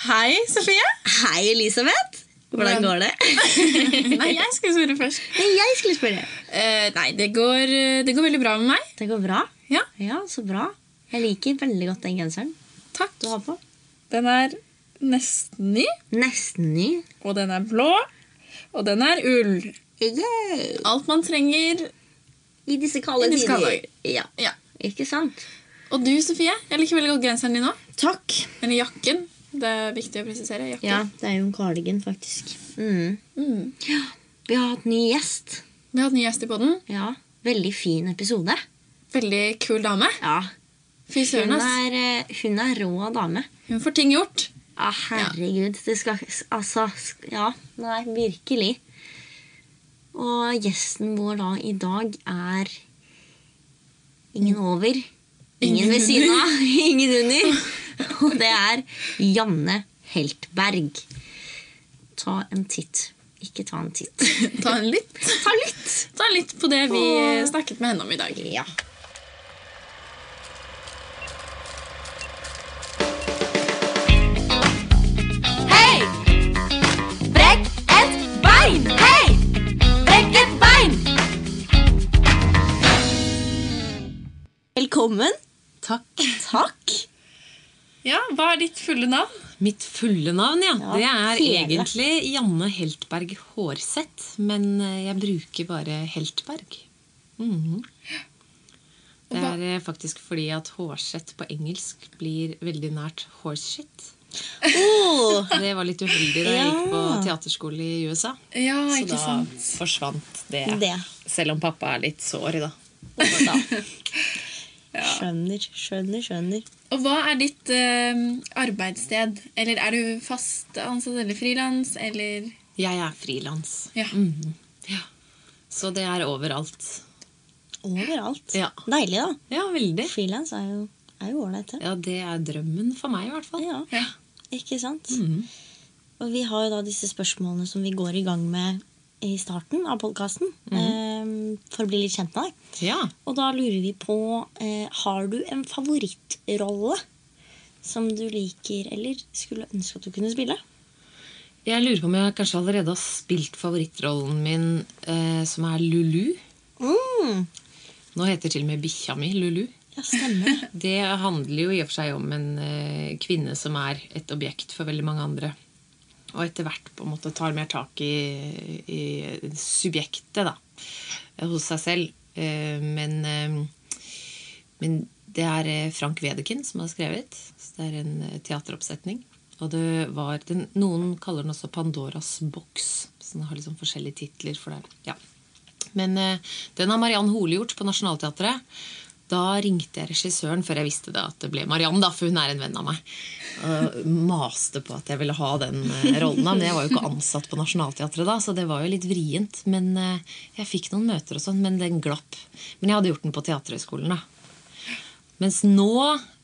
Hei, Sofie. Hei, Elisabeth. Hvordan går det? nei, jeg skulle spørre først. Nei, jeg skulle spørre. Uh, nei, det går, det går veldig bra med meg. Det går bra? Ja. Ja, så bra. Jeg liker veldig godt den genseren Takk. du har på. Den er nesten ny, Nesten ny. og den er blå, og den er ull. Yay! Alt man trenger. I disse kalde tider. Ja, Ja. ikke sant? Og du, Sofie, jeg liker veldig godt genseren din nå. Takk. Eller jakken. Det er viktig å presisere. Jakke. Ja, det er jo en cardigan, faktisk. Mm. Mm. Vi har hatt ny gjest. Vi har hatt ny gjest i podden. Ja, Veldig fin episode. Veldig kul dame. Ja. Fy søren, ass. eh, hun er rå dame. Hun får ting gjort. Ja, herregud. Det skal Altså, ja. Nei, virkelig. Og gjesten vår da i dag er ingen over, ingen, Ingen ved siden av, ingen under. Og det er Janne Heltberg. Ta en titt. Ikke ta en titt. Ta en litt. Ta litt! Ta litt på det vi snakket med henne om i dag. Ja. Velkommen. Takk. Takk. Ja, Hva er ditt fulle navn? Mitt fulle navn, ja. Ja, det er hele. egentlig Janne Heltberg Hårseth. Men eh, jeg bruker bare Heltberg. Mhm. Det er eh, faktisk fordi at hårsett på engelsk blir veldig nært horseshit. Oh, Det var litt uheldig da jeg gikk på teaterskole i USA. Ja, Så ikke da sant. forsvant det. Det. Selv om pappa er litt sår, da. da. Skjønner, skjønner, skjønner. Og hva er ditt eh, arbeidssted? Eller er du fast ansatt eller frilans, eller Jeg er frilans. Ja. Mhm. ja. Så det er overalt. Overalt. Ja. Deilig, da. Ja, veldig. Frilans er jo er jo ålreit, det. Ja, det er drømmen for meg, i hvert fall. Ja, Ja. ikke sant? Mhm. Og vi har jo da disse spørsmålene som vi går i gang med i starten av podkasten. for å bli litt kjent med deg. Ja. Og da lurer vi på eh, Har du en favorittrolle som du liker, eller skulle ønske at du kunne spille? Jeg lurer på om jeg kanskje allerede har spilt favorittrollen min, eh, som er Lulu. Mm. Nå heter til og med bikkja mi Lulu. Ja, stemmer. Det handler jo i og for seg om en eh, kvinne som er et objekt for veldig mange andre. Og etter hvert på en måte tar mer tak i, i subjektet da, hos seg selv. Eh, men, eh, men det er eh, Frank Wedekind som har skrevet. Så det er en teateroppsetning. Og det var den, Noen kaller den også Pandoras boks. Så den har liksom forskjellige titler. for det. Ja. Men den har Mariann Hole gjort på Nationaltheatret. Da ringte jeg regissøren før jeg visste det at det ble Mariann, for hun er en venn av meg. Og maste på at jeg ville ha den eh, rollen. Men jeg var jo ikke ansatt på Nationaltheatret da, så det var jo litt vrient. Men eh, jeg fikk noen møter og sånn, men den glapp. Men jeg hadde gjort den på Teaterhøgskolen, da. Mens nå,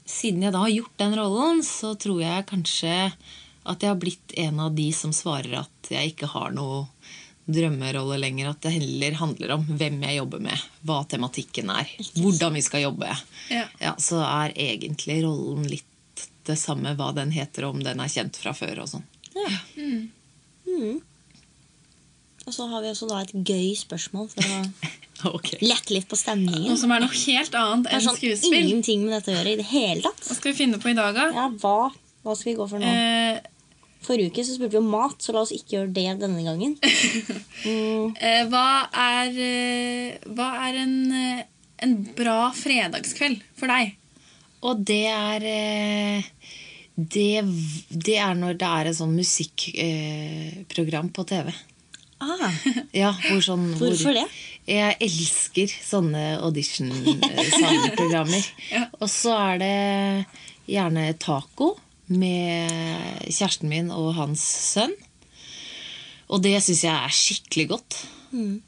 siden jeg da har gjort den rollen, så tror jeg kanskje at jeg har blitt en av de som svarer at jeg ikke har noe drømmerolle lenger. At det heller handler om hvem jeg jobber med, hva tematikken er, hvordan vi skal jobbe. Ja. Så er egentlig rollen litt det samme hva den heter, om den er kjent fra før og sånn. Ja. Mm. Og så har vi også da et gøy spørsmål for å okay. lette litt på stemningen. Noe som er noe helt annet enn sånn skuespill. ingenting med dette å gjøre i det hele tatt. Hva skal vi finne på i dag, da? Ja, hva, hva skal vi gå for nå? Eh, Forrige uke så spurte vi om mat, så la oss ikke gjøre det denne gangen. Mm, eh, hva er, eh, hva er en, eh, en bra fredagskveld for deg? Og det er det, det er når det er et sånn musikkprogram på TV. ah, Ja, hvor sånn, hvor- hvorfor det? Jeg elsker sånne audition-sangprogrammer. Ja. Og så er det gjerne taco med kjæresten min og hans sønn. Og det syns jeg er skikkelig godt. Mm.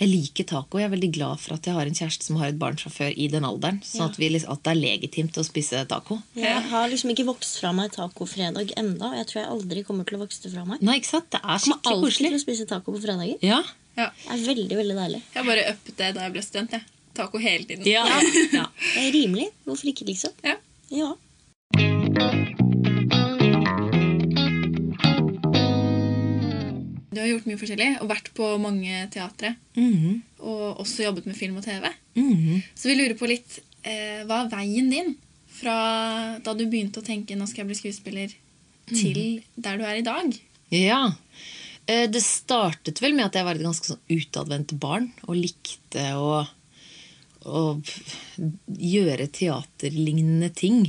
Jeg liker taco. Jeg er veldig glad for at jeg har en kjæreste som har et barn fra før i den alderen. Sånn at, vi, liksom- at det er legitimt å spise taco. Jeg har liksom ikke vokst fra meg tacofredag enda, og jeg tror jeg aldri kommer til å vokse det fra meg. Nei, ikke sant? Det er skikkelig Jeg kommer alltid til å spise taco på fredager. Ja. Ja. Det er veldig, veldig deilig. Jeg bare uppet det da jeg ble student. Jeg. Taco hele tiden. Ja. ja. Det er rimelig. Hvorfor ikke, liksom? Ja. Ja. Du har gjort mye forskjellig og vært på mange teatre. Mhm. Og også jobbet med film og TV. Mhm. Så vi lurer på litt eh, Hva er veien din fra da du begynte å tenke 'nå skal jeg bli skuespiller', til der du er i dag? Ja. Eh, Det startet vel med at jeg var et ganske sånn utadvendt barn og likte å, å gjøre teaterlignende ting.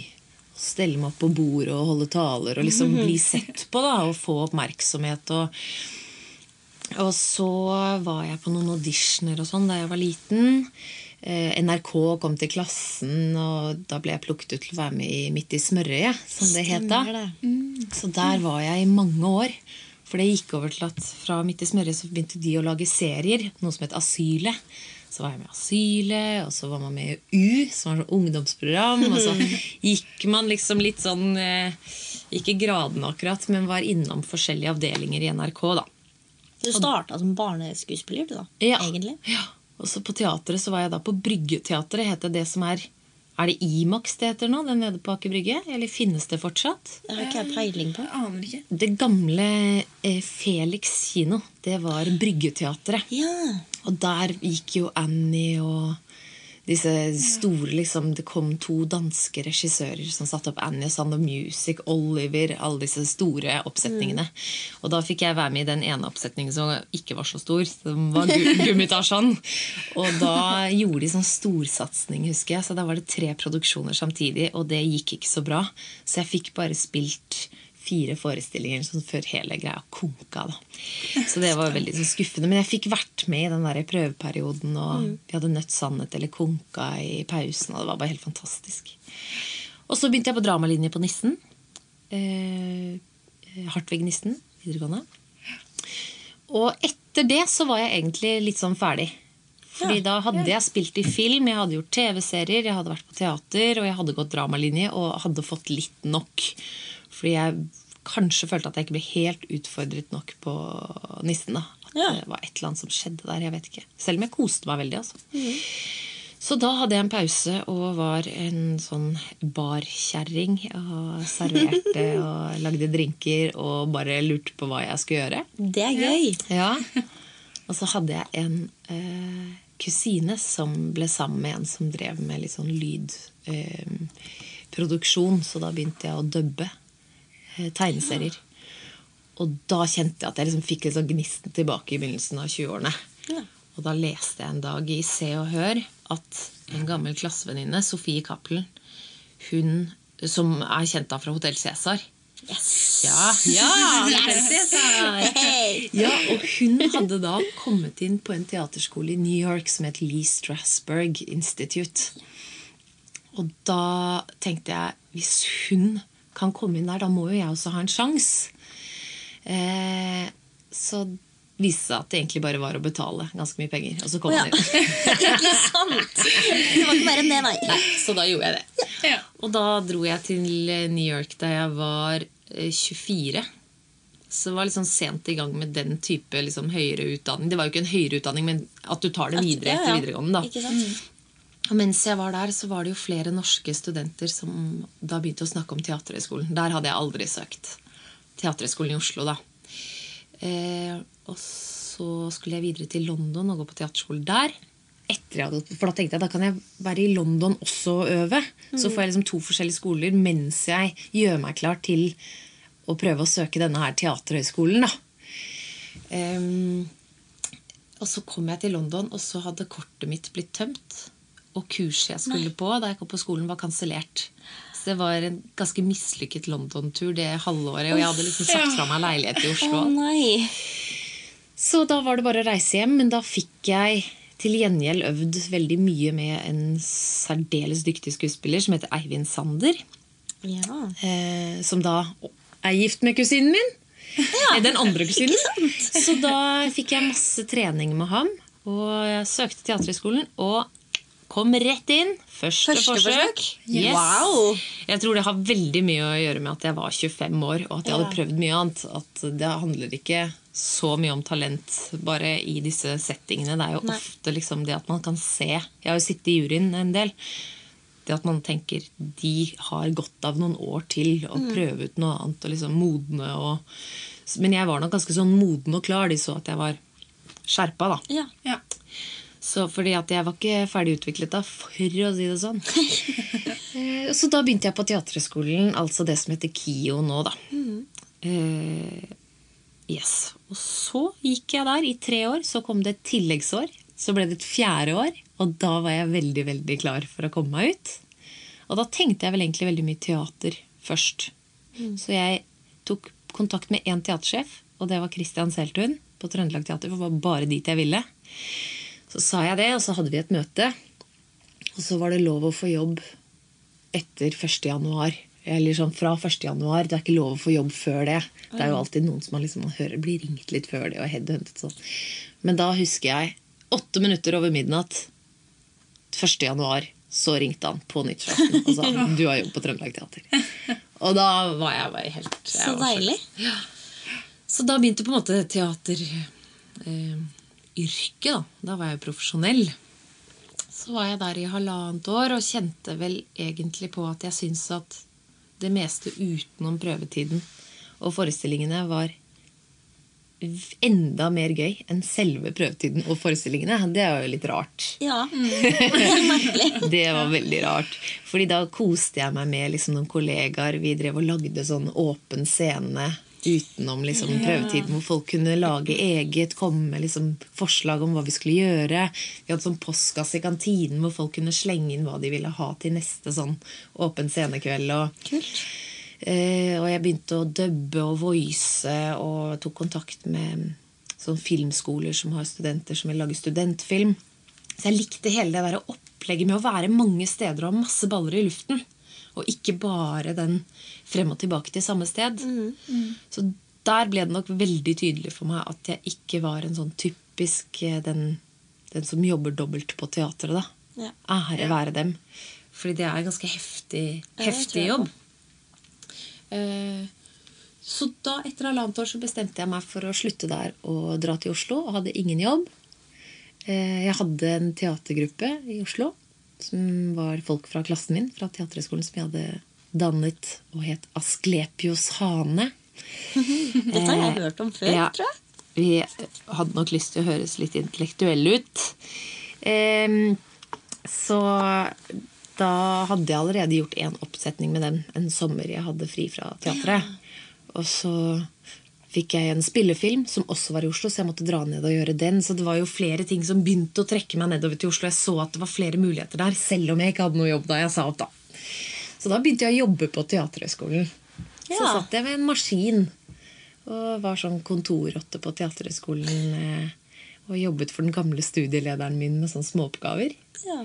Stelle meg opp på bordet og holde taler og liksom bli sett på da, og få oppmerksomhet. Og, og så var jeg på noen auditioner og sånn da jeg var liten. Eh, NRK kom til klassen, og da ble jeg plukket ut til å være med i Midt i smørøyet, som det het da. Stemmer. Så der var jeg i mange år. For det gikk over til at fra Midt i smørøyet så begynte de å lage serier. Noe som het Asylet. Så var jeg med i Asylet, og så var man med i U, som var et ungdomsprogram. Og så gikk man liksom litt sånn eh, Ikke gradene akkurat, men var innom forskjellige avdelinger i NRK, da. Du starta som barneskuespiller, du da? Ja. Egentlig? Ja. Og så på teatret så var jeg da på Bryggeteatret. Heter det som er Er det Imax det heter nå? Den nede på Aker Brygge? Eller finnes det fortsatt? Det har ikke jeg peiling på. Jeg aner ikke. Det gamle eh, Felix kino, det var Bryggeteatret. Ja. Og der gikk jo Annie og disse store liksom, Det kom to danske regissører som satte opp Annie og Sound of Music, Oliver, alle disse store oppsetningene. Og da fikk jeg være med i den ene oppsetningen som ikke var så stor, som var gummitasjon Og da gjorde de sånn storsatsing, husker jeg. Så da var det tre produksjoner samtidig, og det gikk ikke så bra. Så jeg fikk bare spilt fire forestillinger sånn før hele greia konka. da. Så det var veldig skuffende. Men jeg fikk vært med i den der prøveperioden, og vi hadde nødt sannhet eller konka i pausen, og det var bare helt fantastisk. Og så begynte jeg på dramalinje på Nissen. Eh, Hartvig Nissen videregående. Og etter det så var jeg egentlig litt sånn ferdig. Fordi da hadde jeg spilt i film, jeg hadde gjort TV-serier, jeg hadde vært på teater, og jeg hadde gått dramalinje og hadde fått litt nok. Fordi jeg kanskje følte at jeg ikke ble helt utfordret nok på Nissen. da. At Ja. det var et eller annet som skjedde der. jeg vet ikke. Selv om jeg koste meg veldig. altså. Så da hadde jeg en pause og var en sånn barkjerring. Og serverte og lagde drinker og bare lurte på hva jeg skulle gjøre. Det er gøy. Ja. Og så hadde jeg en eh, kusine som ble sammen med en som drev med litt sånn lydproduksjon. Eh, så da begynte jeg å dubbe tegneserier. Og da kjente jeg at jeg liksom fikk liksom gnisten tilbake i begynnelsen av 20-årene. Ja. Og da leste jeg en dag i Se og Hør at en gammel klassevenninne, Sofie Cappelen, hun som er kjent da fra Hotell Cæsar Yes. Ja, ja! yes. Yes. Ja, og hun hadde da kommet inn på en teaterskole i New York som het Lee Strasberg Institute. Og da tenkte jeg hvis hun kan komme inn der, da må jo jeg også ha en sjanse. Eh, så viste det seg at det egentlig bare var å betale ganske mye penger. Og så kom oh, ja. han inn. Ikke sant? Det var ikke mer enn det, nei. Nei, så da gjorde jeg det. Ja. Og da dro jeg til New York da jeg var eh, 24. Så det var liksom sånn sent i gang med den type liksom, høyere utdanning. Det var jo ikke en høyere utdanning, men at du tar det videre etter videregående. da. Og mens jeg var der, så var det jo flere norske studenter som da begynte å snakke om Teaterhøgskolen. Der hadde jeg aldri søkt. Teaterhøgskolen i Oslo, da. Eh, og så skulle jeg videre til London og gå på teaterskole der. Etter jeg hadde, for da tenkte jeg da kan jeg være i London også og øve. Så får jeg liksom to forskjellige skoler mens jeg gjør meg klar til å prøve å søke denne her teaterhøgskolen. da. Ehm, og så kom jeg til London, og så hadde kortet mitt blitt tømt. Og kurset jeg skulle på da jeg kom på skolen, var kansellert. Så det var en ganske mislykket London-tur det halvåret. Og jeg hadde liksom sagt fra meg leilighet i Oslo. nei. Så da var det bare å reise hjem, men da fikk jeg til gjengjeld øvd veldig mye med en særdeles dyktig skuespiller som heter Eivind Sander. Ja. Eh, som da er gift med kusinen min. Ja. Den andre kusinen. Så da fikk jeg masse trening med ham. Og jeg søkte Teaterhøgskolen og kom rett inn. Første, Første forsøk. forsøk? Yes. Wow. Jeg tror det har veldig mye å gjøre med at jeg var 25 år og at jeg hadde prøvd mye annet. At det handler ikke så mye om talent bare i disse settingene. Det er jo Nei. ofte liksom det at man kan se Jeg har jo sittet i juryen en del. Det at man tenker de har godt av noen år til å Mm. prøve ut noe annet og liksom modne og Men jeg var nok ganske sånn moden og klar. De så at jeg var skjerpa, da. Ja. Ja. Så fordi at jeg var ikke ferdig utviklet da, for å si det sånn. Eh, Så da begynte jeg på Teaterhøgskolen, altså det som heter KIO nå, da. Eh, yes. Og så gikk jeg der i tre år. Så kom det et tilleggsår. Så ble det et fjerde år. Og da var jeg veldig, veldig klar for å komme meg ut. Og da tenkte jeg vel egentlig veldig mye teater først. Så jeg tok kontakt med én teatersjef, og det var Christian Seltun på Trøndelag Teater. For det var bare dit jeg ville. Så sa jeg det, og så hadde vi et møte. Og så var det lov å få jobb etter 1. januar. Eller sånn fra 1. januar. Det er ikke lov å få jobb før det. Det er jo alltid noen som man liksom, man hører blir ringt litt før det. og headhuntet sånn. Men da husker jeg åtte minutter over midnatt 1. januar så ringte han på nyttårsaften og sa du har jobb på Trøndelag Teater. Og da var jeg bare helt jeg Så deilig. Ja. så da begynte på en måte teater... eh, da. Da var jeg profesjonell. Så var jeg der i halvannet år og kjente vel egentlig på at jeg syntes at det meste utenom prøvetiden og forestillingene var enda mer gøy enn selve prøvetiden og forestillingene. Det er jo litt rart. Ja. Merkelig. Det var veldig rart. Fordi da koste jeg meg med liksom noen kollegaer. Vi drev og lagde sånn åpen scene utenom liksom prøvetiden, hvor folk kunne lage eget, komme med liksom forslag om hva vi skulle gjøre. Vi hadde sånn postkasse i kantinen hvor folk kunne slenge inn hva de ville ha til neste sånn åpen scenekveld. Og, Kult. Eh, og jeg begynte å dubbe og voice og tok kontakt med sånn filmskoler som har studenter som vil lage studentfilm. Så jeg likte hele det der opplegget med å være mange steder og ha masse baller i luften. Og ikke bare den frem og tilbake til samme sted. Så der ble det nok veldig tydelig for meg at jeg ikke var en sånn typisk eh, den, den som jobber dobbelt på teatret. da. Ja. Ære være dem. Fordi det er en ganske heftig, heftig jobb. Eh, Så da, etter halvannet år, så bestemte jeg meg for å slutte der og dra til Oslo. Og hadde ingen jobb. Eh, Jeg hadde en teatergruppe i Oslo som var folk fra klassen min fra Teaterhøgskolen som jeg hadde dannet og het Asklepios hane. Dette har jeg hørt om før, Ja. tror jeg. Vi hadde nok lyst til å høres litt intellektuelle ut. Så da hadde jeg allerede gjort én oppsetning med dem en sommer jeg hadde fri fra teatret. Og så fikk jeg en spillefilm som også var i Oslo, så jeg måtte dra ned og gjøre den. Så det var jo flere ting som begynte å trekke meg nedover til Oslo. Jeg så at det var flere muligheter der, selv om jeg ikke hadde noe jobb da jeg sa opp, da. Så da begynte jeg å jobbe på Teaterhøgskolen. Så satt jeg med en maskin og var sånn kontorrotte på Teaterhøgskolen. eh, Og jobbet for den gamle studielederen min med sånne småoppgaver. Ja.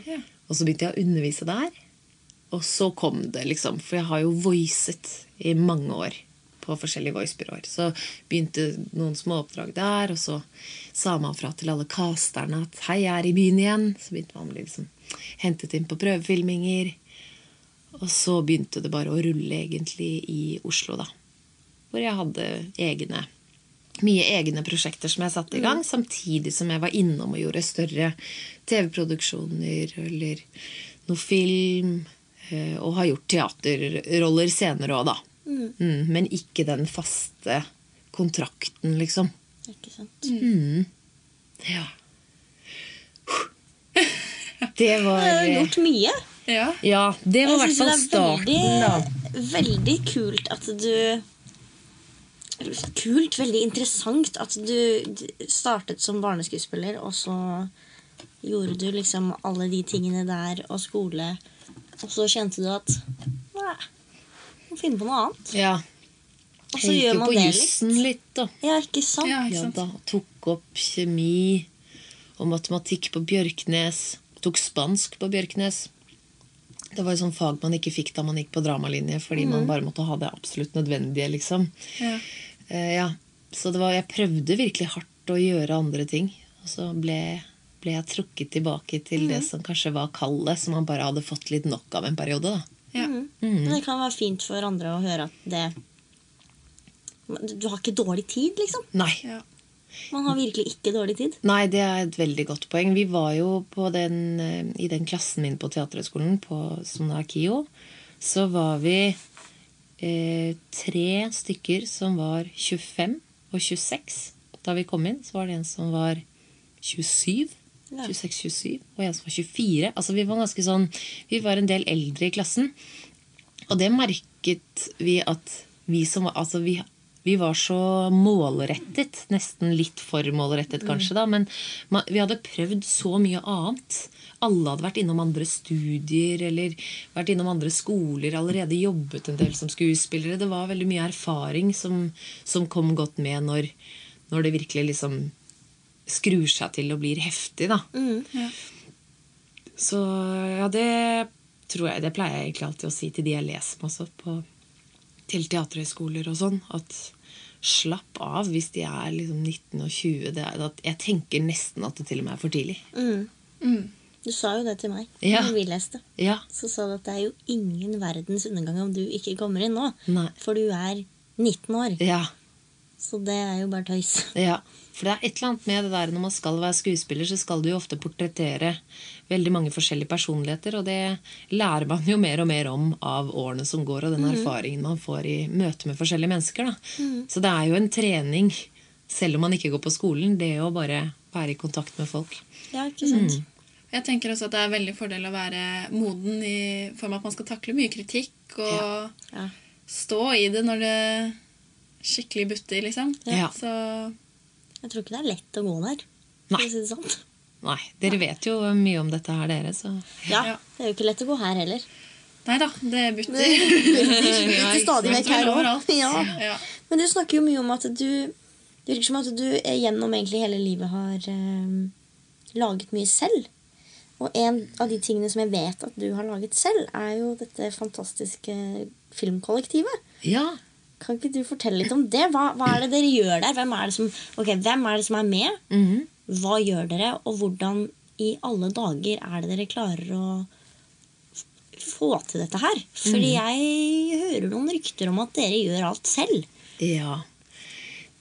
Og så begynte jeg å undervise der. Og så kom det, liksom. For jeg har jo voicet i mange år på forskjellige voicebyråer. Så begynte noen små oppdrag der, og så sa man fra til alle casterne at 'hei, jeg er i byen igjen'. Så begynte man å bli liksom hentet inn på prøvefilminger. Og så begynte det bare å rulle egentlig i Oslo, da. Hvor jeg hadde egne mye egne prosjekter som jeg satte i gang, samtidig som jeg var innom og gjorde større TV-produksjoner eller noe film. eh, Og har gjort teaterroller senere òg, da. Mm, men ikke den faste kontrakten, liksom. Ikke sant. Mm. Ja. Det var Du har gjort mye. Ja. Ja, det var i hvert fall starten, da. veldig, veldig kult at du Kult, veldig interessant at du startet som barneskuespiller, og så gjorde du liksom alle de tingene der og skole, og så kjente du at Finne på noe annet. Ja. Og så gjør man gjør litt. man på det jussen litt. da. Ja, ikke sant? Ja, ikke Ja, da tok opp kjemi og matematikk på Bjørknes. Tok spansk på Bjørknes. Det var jo sånn fag man ikke fikk da man gikk på dramalinje, fordi man bare måtte ha det absolutt nødvendige, liksom. Ja. Uh, ja. Så det var, jeg prøvde virkelig hardt å gjøre andre ting. Og så ble, ble jeg trukket tilbake til det som kanskje var kallet, som man bare hadde fått litt nok av en periode. da. Ja. Men det kan være fint for andre å høre at det Du har ikke dårlig tid, liksom. Nei. Ja. Man har virkelig ikke dårlig tid. Nei, det er et veldig godt poeng. Vi var jo på den, eh, i den klassen min på Teaterhøgskolen, på- er KIO, så var vi eh, tre stykker som var 25 og 26. Da vi kom inn, så var det en som var 27. Ja. 26-27, og en som var 24. Altså Vi var ganske sånn Vi var en del eldre i klassen. Og det merket vi at vi som var Altså, vi, vi var så målrettet. Nesten litt for målrettet, kanskje, da. Men man, vi hadde prøvd så mye annet. Alle hadde vært innom andre studier eller vært innom andre skoler. Allerede jobbet en del som skuespillere. Det var veldig mye erfaring som, som kom godt med når, når det virkelig liksom skrur seg til og blir heftig, da. Ja. Så ja, det tror jeg Det pleier jeg egentlig alltid å si til de jeg leser med også, på, til teaterhøyskoler og sånn, at slapp av hvis de er liksom 19 og 20. Det er, at jeg tenker nesten at det til og med er for tidlig. Mm. Du sa jo det til meg Ja. når vi leste. Ja. Så sa du at det er jo ingen verdens undergang om du ikke kommer inn nå. Nei. For du er 19 år. Ja. Så det er jo bare tøys. Ja, for det er et eller annet med det der når man skal være skuespiller, så skal du jo ofte portrettere veldig mange forskjellige personligheter, og det lærer man jo mer og mer om av årene som går, og den erfaringen man får i møte med forskjellige mennesker. Da. Så det er jo en trening, selv om man ikke går på skolen, det å bare være i kontakt med folk. Ja, ikke sant? Jeg tenker også at det er veldig fordel å være moden i form av at man skal takle mye kritikk og Ja. stå i det når det skikkelig butter, liksom. Ja. Så Jeg tror ikke det er lett å gå der. Nei. si det sånn. Nei, dere vet jo mye om dette her, dere, så Ja, Ja. Det er jo ikke lett å gå her heller. Nei da, det butter. butter stadig vekk her òg. Ja. Ja. Men du snakker jo mye om at du Det virker som at du gjennom egentlig hele livet har eh, laget mye selv. Og en av de tingene som jeg vet at du har laget selv, er jo dette fantastiske filmkollektivet. ja. Kan ikke du fortelle litt om det? Hva, hva er det dere gjør der? Hvem er det som, okay, er, det som er med? Mhm. Hva gjør dere, og hvordan i alle dager er det dere klarer å få til dette her? Fordi jeg hører noen rykter om at dere gjør alt selv. Ja.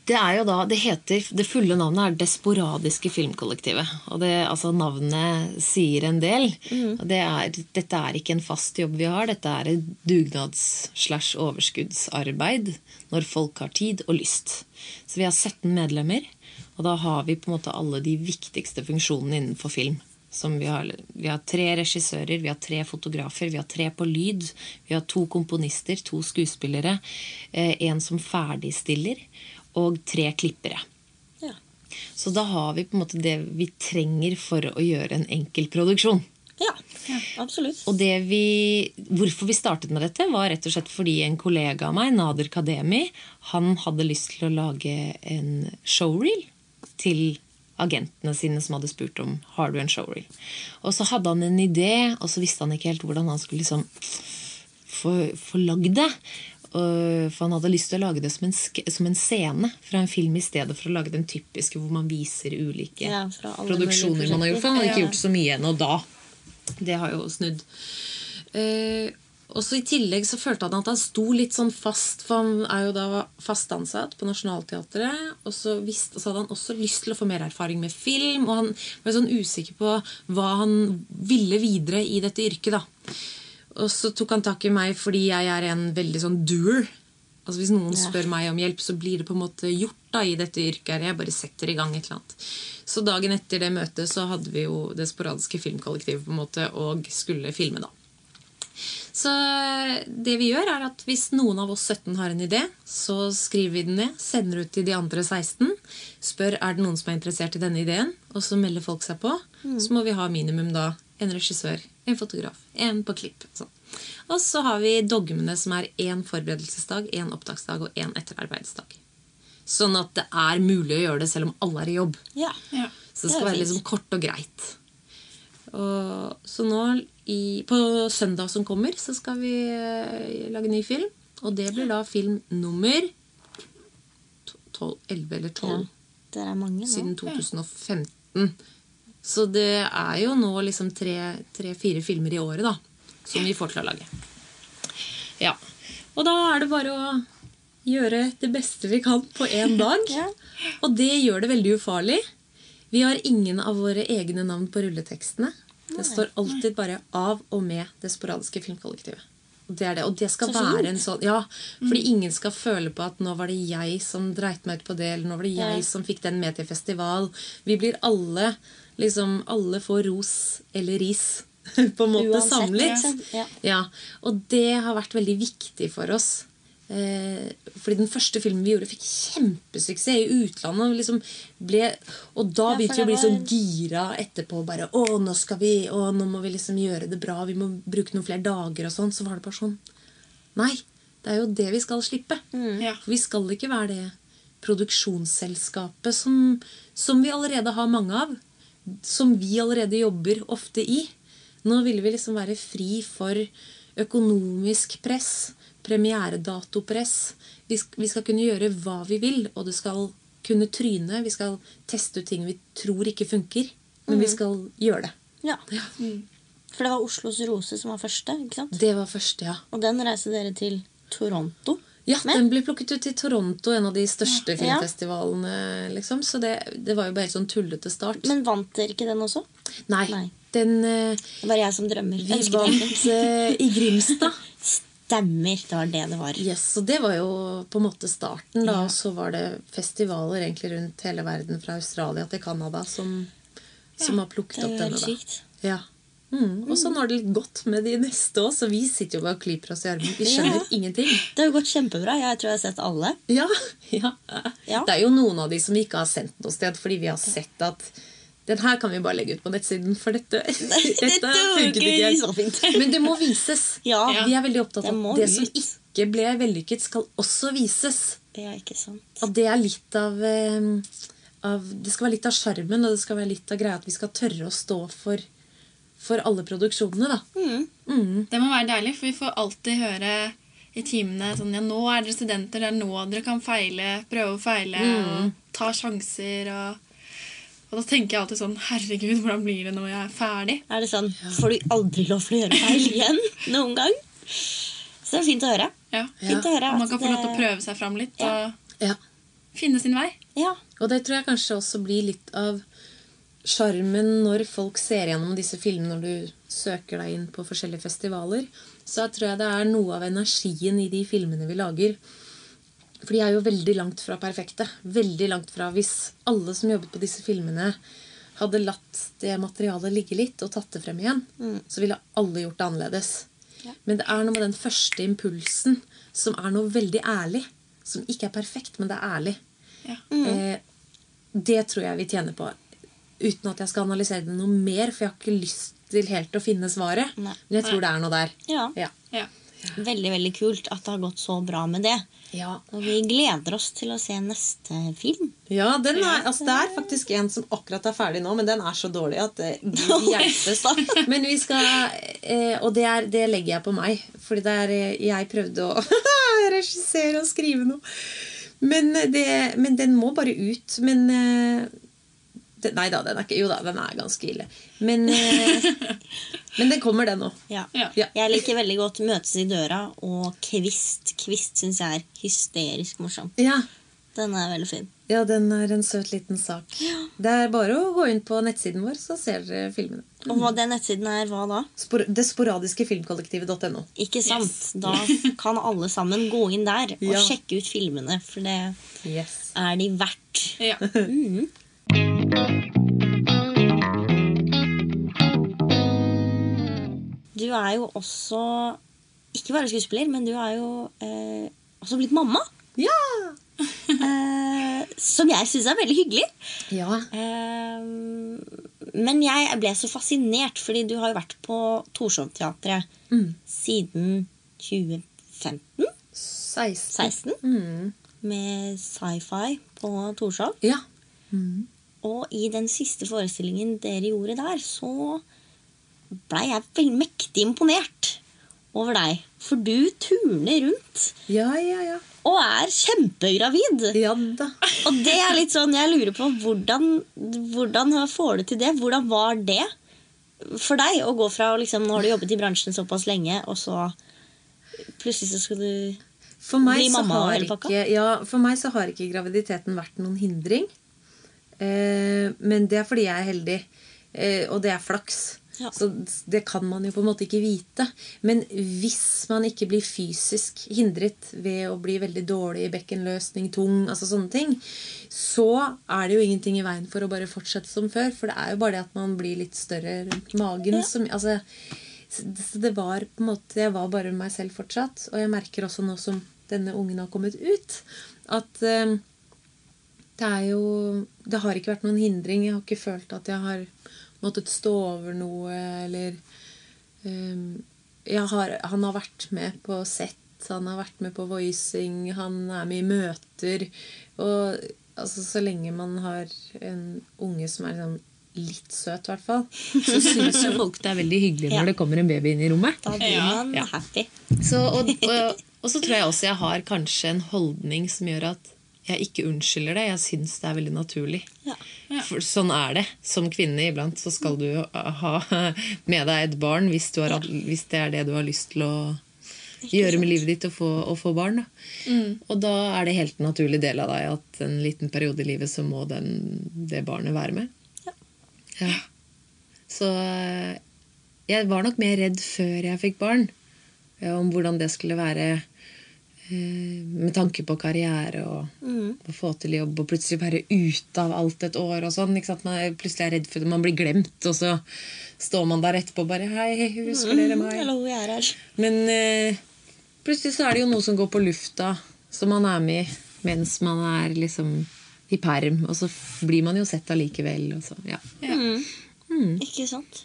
Det er jo da, det heter, det fulle navnet er Det sporadiske filmkollektivet. Og det, altså Navnet sier en del. Og det er, dette er ikke en fast jobb vi har. Dette er et dugnads-slash-overskuddsarbeid når folk har tid og lyst. Så vi har 17 medlemmer, og da har vi på en måte alle de viktigste funksjonene innenfor film. Som vi, har, vi har tre regissører, vi har tre fotografer, vi har tre på lyd. Vi har to komponister, to skuespillere, eh, en som ferdigstiller, og tre klippere. Ja. Så da har vi på en måte det vi trenger for å gjøre en enkel produksjon. Ja, absolutt. Og det vi, hvorfor vi startet med dette, var rett og slett fordi en kollega av meg, Nader Kademi, han hadde lyst til å lage en showreel til agentene sine som hadde spurt om har du en showreel. Og så hadde han en idé, og så visste han ikke helt hvordan han skulle liksom få, få lagd det. Og- For han hadde lyst til å lage det som en, som en scene fra en film i stedet for å lage den typiske hvor man viser ulike Ja, produksjoner man har gjort. For han hadde ikke gjort så mye ennå da. Det har jo snudd. Eh, og så I tillegg så følte han at han sto litt sånn fast, for han er jo da fast ansatt på Nationaltheatret. Og så, visste, så hadde han også lyst til å få mer erfaring med film, og han var sånn usikker på hva han ville videre i dette yrket. da. Og så tok han tak i meg fordi jeg er en veldig sånn doer. Altså Hvis noen Ja. spør meg om hjelp, så blir det på en måte gjort da i dette yrket. Jeg bare setter i gang et eller annet. Så dagen etter det møtet så hadde vi jo det sporadiske filmkollektivet på en måte og skulle filme, da. Så det vi gjør, er at hvis noen av oss 17 har en idé, så skriver vi den ned, sender ut til de andre 16, spør er det noen som er interessert i denne ideen, og så melder folk seg på. Så må vi ha minimum da en regissør, en fotograf, en på klipp. Sånn. Og så har vi dogmene, som er én forberedelsesdag, én opptaksdag og én etterarbeidsdag. Sånn at det er mulig å gjøre det selv om alle er i jobb. Ja. Ja. Så det Det skal være liksom kort og greit. Og, så nå i, på søndag som kommer, så skal vi eh, lage ny film. Og det blir da film nummer 12, 11 eller 12 ja. det er mange nå. siden 2015. Så det er jo nå liksom tre-fire filmer i året da, som vi får til å lage. Ja. Og da er det bare å gjøre det beste vi kan på én dag. Ja. Og det gjør det veldig ufarlig. Vi har ingen av våre egne navn på rulletekstene. Det står alltid bare 'av og med det sporadiske filmkollektivet'. Det er det. Og det skal være en sånn Ja, fordi ingen skal føle på at nå var det jeg som dreit meg ut på det, eller nå var det jeg Ja. som fikk den med til festival. Vi blir alle liksom Alle får ros eller ris, på en måte, Uansett, samlet. liksom. Ja. Ja, og det har vært veldig viktig for oss. Eh, fordi den første filmen vi gjorde, fikk kjempesuksess i utlandet. Og, liksom ble, og da Ja, begynte vi å bli sånn gira etterpå. Bare, å, nå skal vi, å, nå må vi liksom gjøre det bra. Vi må bruke noen flere dager og sånn. Så var det bare sånn Nei, det er jo det vi skal slippe. Ja. For vi skal ikke være det produksjonsselskapet som, som vi allerede har mange av. Som vi allerede jobber ofte i. Nå ville vi liksom være fri for økonomisk press, premieredatopress. Vi, vi skal kunne gjøre hva vi vil, og det skal kunne tryne. Vi skal teste ut ting vi tror ikke funker, men vi skal gjøre det. Ja. For det var Oslos Rose som var første, ikke sant? Det var første, ja. Og den reiste dere til Toronto. Ja, Men- Den ble plukket ut i Toronto, en av de største Ja. filmfestivalene. liksom. Så det, det var jo bare helt sånn tullete start. Men vant dere ikke den også? Nei, Nei. den eh, Det var jeg som drømmer. Vi vant uh, i Grimstad. Stemmer. Det var det det var. Yes, og det var jo på en måte starten. da, Ja. Og så var det festivaler egentlig rundt hele verden, fra Australia til Canada, som, som har plukket opp denne. da. sykt. Ja. Mm. Og sånn har det litt gått med de neste òg, så vi sitter jo bare og klyper oss i armen. Vi skjønner Ja. ingenting. Det har jo gått kjempebra. Jeg tror jeg har sett alle. Ja, ja. Ja. Det er jo noen av de som vi ikke har sendt noe sted, fordi vi har sett at den her kan vi bare legge ut på nettsiden, for dette, dette funket ikke. Men det må vises. Ja. Vi er veldig opptatt av at det som ikke ble vellykket, skal også vises. Ja, ikke sant. At det er litt av, eh, av Det skal være litt av sjarmen, og det skal være litt av greia at vi skal tørre å stå for, for alle produksjonene. da. Mm. Det må være deilig, for vi får alltid høre i timene sånn Ja, nå er dere studenter. Det er nå dere kan feile, prøve å feile og ta sjanser. Og, og da tenker jeg alltid sånn Herregud, hvordan blir det når jeg er ferdig? Er det sånn Får du aldri lov til å gjøre feil igjen? Noen gang? Så det er fint å høre. Ja. Fint å høre Og man kan få lov til å prøve seg fram litt Ja. og Ja. finne sin vei. Ja. Og det tror jeg kanskje også blir litt av sjarmen når folk ser gjennom disse filmene når du søker deg inn på forskjellige festivaler. Så tror jeg det er noe av energien i de filmene vi lager. For de er jo veldig langt fra perfekte. Veldig langt fra Hvis alle som jobbet på disse filmene, hadde latt det materialet ligge litt og tatt det frem igjen, så ville alle gjort det annerledes. Men det er noe med den første impulsen som er noe veldig ærlig. Som ikke er perfekt, men det er ærlig. Ja. Eh, det tror jeg vi tjener på. Uten at jeg skal analysere det noe mer, for jeg har ikke lyst til helt å finne svaret. Nei. Men jeg tror det er noe der. ja. Ja. Ja. Veldig, veldig kult at det har gått så bra med det. Ja, Og vi gleder oss til å se neste film. den er, altså, Det er faktisk en som akkurat er ferdig nå, men den er så dårlig at det hjelpes. Men vi skal eh, Og det, er, det legger jeg på meg. Fordi det er, eh, jeg prøvde å regissere og skrive noe. Men, det, men den må bare ut. Men eh, det, Nei da, den er ikke Jo da, den er ganske ille. Men, eh, men den kommer, den òg. Ja. Ja. Jeg liker veldig godt 'Møtes i døra' og 'Kvist'. Kvist syns jeg er hysterisk morsom. Ja. Den er veldig fin. ja, den er en søt liten sak. Det er bare å gå inn på nettsiden vår, så ser dere filmene. Og hva den nettsiden er, hva da? Spor det sporadiske filmkollektivet.no. Ikke sant? Da kan alle sammen gå inn der og Ja. sjekke ut filmene, for det Yes. er de verdt. Ja. Du er jo også ikke bare skuespiller, men du er jo eh, også blitt mamma. Ja! Eh, som jeg syns er veldig hyggelig. Ja. Eh, men jeg ble så fascinert, fordi du har jo vært på Torshov-teatret Mm. siden 2015? 16. 16? Mm. Med sci-fi på Torshov. Ja. Og i den siste forestillingen dere gjorde der, så blei jeg veldig mektig imponert over deg. For du turner rundt Ja, ja, ja. og er kjempegravid. Ja da. Og det er litt sånn, jeg lurer på hvordan, hvordan får du til det? Hvordan var det for deg å gå fra liksom, Nå har du jobbet i bransjen såpass lenge, og så plutselig så skal du Bli mamma og har hele pakka? ikke, ja, for meg så har ikke graviditeten vært noen hindring. Eh, men det er fordi jeg er heldig. Eh, og det er flaks. Ja. Så det kan man jo på en måte ikke vite. Men hvis man ikke blir fysisk hindret ved å bli veldig dårlig i bekkenløsning, tung, altså sånne ting, så er det jo ingenting i veien for å bare fortsette som før. For det er jo bare det at man blir litt større rundt magen. Ja. Som, altså, så det var på en måte Jeg var bare meg selv fortsatt. Og jeg merker også nå som denne ungen har kommet ut, at eh, det er jo Det har ikke vært noen hindring. Jeg har ikke følt at jeg har måttet stå over noe, eller um, jeg har, Han har vært med på sett, han har vært med på voicing, han er med i møter. Og altså, så lenge man har en unge som er liksom litt søt, i hvert fall, så syns jo folk det er veldig hyggelig når Ja. det kommer en baby inn i rommet. Da blir man Ja. happy. Så, og, og, og så tror jeg også jeg har kanskje en holdning som gjør at jeg ikke unnskylder det. Jeg syns det er veldig naturlig. Ja. For sånn er det. Som kvinne iblant så skal du ha med deg et barn hvis, du har, hvis det er det du har lyst til å gjøre med livet ditt og få, få barn. Da. Og da er det helt naturlig del av deg at en liten periode i livet så må den, det barnet være med. Ja. Så eh, jeg var nok mer redd før jeg fikk barn, om hvordan det skulle være eh, med tanke på karriere og å få til jobb og plutselig være ute av alt et år og sånn. Man er plutselig er redd for det, man blir glemt, og så står man der etterpå og bare Hei, husker dere meg? Hallo, jeg er her. Men eh, plutselig så er det jo noe som går på lufta, som man er med i mens man er liksom i perm. Og så blir man jo sett allikevel. Og så, ja. Ikke sant?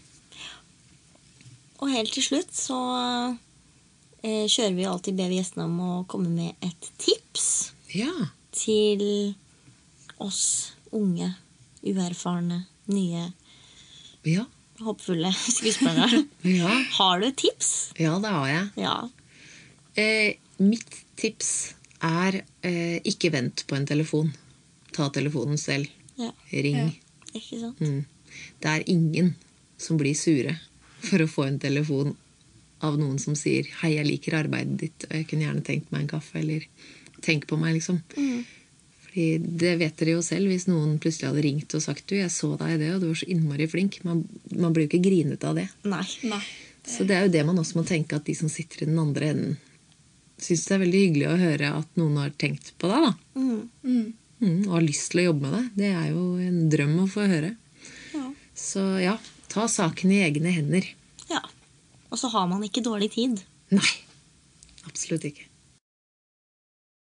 Og helt til slutt så eh, kjører vi alltid ber vi gjestene om å komme med et tips ja. til oss unge, uerfarne, nye, Ja. håpefulle skuespillere. Ja. Har du tips? ja, det har jeg. Ja. Eh, mitt tips er eh, ikke vent på en telefon. Ta telefonen selv. ja. Ring. Ikke sant? Mm. Det er ingen som blir sure for å få en telefon av noen som sier 'Hei, jeg liker arbeidet ditt, og jeg kunne gjerne tenkt meg en kaffe', eller 'tenk på meg', liksom. Fordi det vet dere jo selv, hvis noen plutselig hadde ringt og sagt 'du, jeg så deg i det, og du var så innmari flink'. Man, man blir jo ikke grinet av det. Nei. Nei. Så det er jo det man også må tenke, at de som sitter i den andre enden, syns det er veldig hyggelig å høre at noen har tenkt på deg, da. Mm. Mm. Mm, og har lyst til å jobbe med deg. Det er jo en drøm å få høre. Ja. Så ja, ta saken i egne hender. Og så har man ikke dårlig tid. Nei. Absolutt ikke.